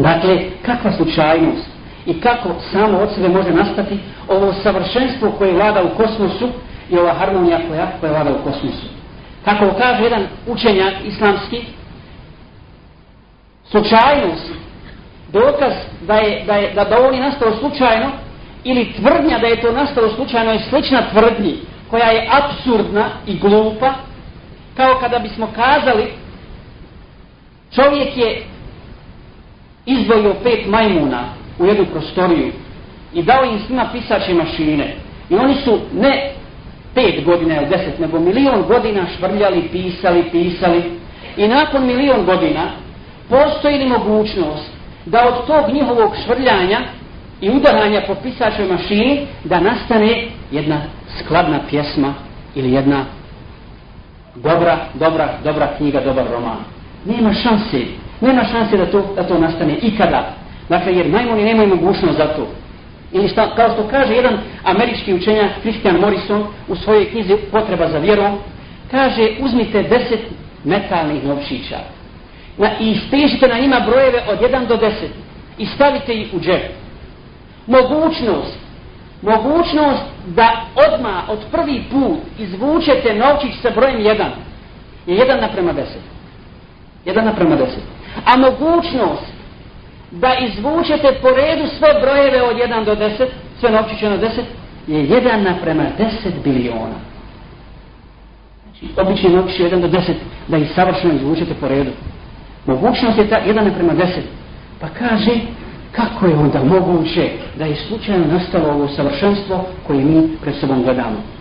Dakle, kakva slučajnost i kako samo od sebe može nastati ovo savršenstvo koje vlada u kosmosu i ova harmonija koja, koja vlada u kosmosu. Kako kaže jedan učenjak islamski, slučajnost, dokaz da, je, da, je, da, da ovo nije nastalo slučajno ili tvrdnja da je to nastalo slučajno je slična tvrdnji koja je absurdna i glupa kao kada bismo kazali čovjek je izdvojio pet majmuna u jednu prostoriju i dao im svima pisaće mašine. I oni su ne pet godina ili deset, nego milion godina švrljali, pisali, pisali. I nakon milion godina postoji li mogućnost da od tog njihovog švrljanja i udaranja po pisačoj mašini da nastane jedna skladna pjesma ili jedna dobra, dobra, dobra knjiga, dobar roman. Nema šanse nema šanse da to, da to nastane ikada. Dakle, jer majmuni nemaju mogućnost za to. Ili šta, kao što kaže jedan američki učenjak Christian Morrison u svojoj knjizi Potreba za vjerom, kaže uzmite deset metalnih novčića na, i ispišite na njima brojeve od 1 do 10 i stavite ih u džep. Mogućnost, mogućnost da odma od prvi put izvučete novčić sa brojem 1 je 1 naprema 10. 1 naprema 10 a mogućnost da izvučete po redu sve brojeve od 1 do 10, sve novčiće na 10, je 1 naprema 10 biliona. Znači, obični novčić 1 do 10, da ih savršeno izvučete po redu. Mogućnost je ta 1 naprema 10. Pa kaže, kako je onda moguće da je slučajno nastalo ovo savršenstvo koje mi pred sobom gledamo?